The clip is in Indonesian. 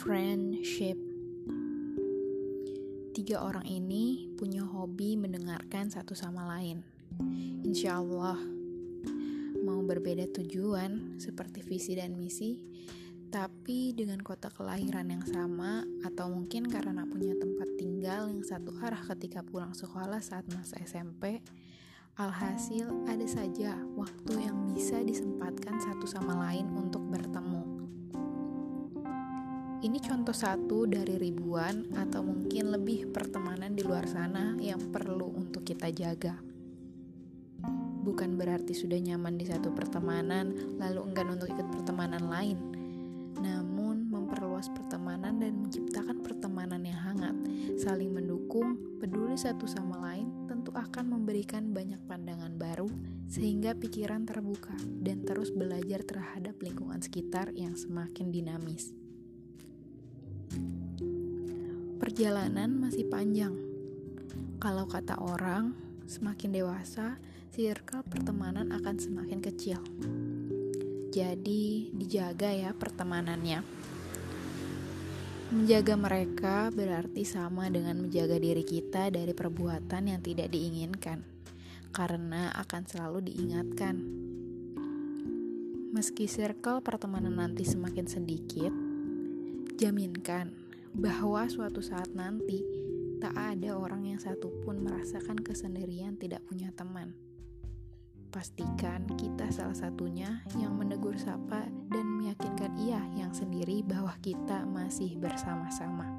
Friendship. Tiga orang ini punya hobi mendengarkan satu sama lain. Insya Allah, mau berbeda tujuan seperti visi dan misi, tapi dengan kota kelahiran yang sama, atau mungkin karena punya tempat tinggal yang satu arah ketika pulang sekolah saat masa SMP, Alhasil, ada saja waktu yang bisa disempatkan satu sama lain untuk ini contoh satu dari ribuan atau mungkin lebih pertemanan di luar sana yang perlu untuk kita jaga. Bukan berarti sudah nyaman di satu pertemanan lalu enggan untuk ikut pertemanan lain. Namun memperluas pertemanan dan menciptakan pertemanan yang hangat, saling mendukung, peduli satu sama lain tentu akan memberikan banyak pandangan baru sehingga pikiran terbuka dan terus belajar terhadap lingkungan sekitar yang semakin dinamis. Perjalanan masih panjang. Kalau kata orang, semakin dewasa, circle pertemanan akan semakin kecil. Jadi, dijaga ya pertemanannya. Menjaga mereka berarti sama dengan menjaga diri kita dari perbuatan yang tidak diinginkan, karena akan selalu diingatkan. Meski circle pertemanan nanti semakin sedikit, jaminkan bahwa suatu saat nanti tak ada orang yang satupun merasakan kesendirian tidak punya teman. Pastikan kita salah satunya yang menegur sapa dan meyakinkan ia yang sendiri bahwa kita masih bersama-sama.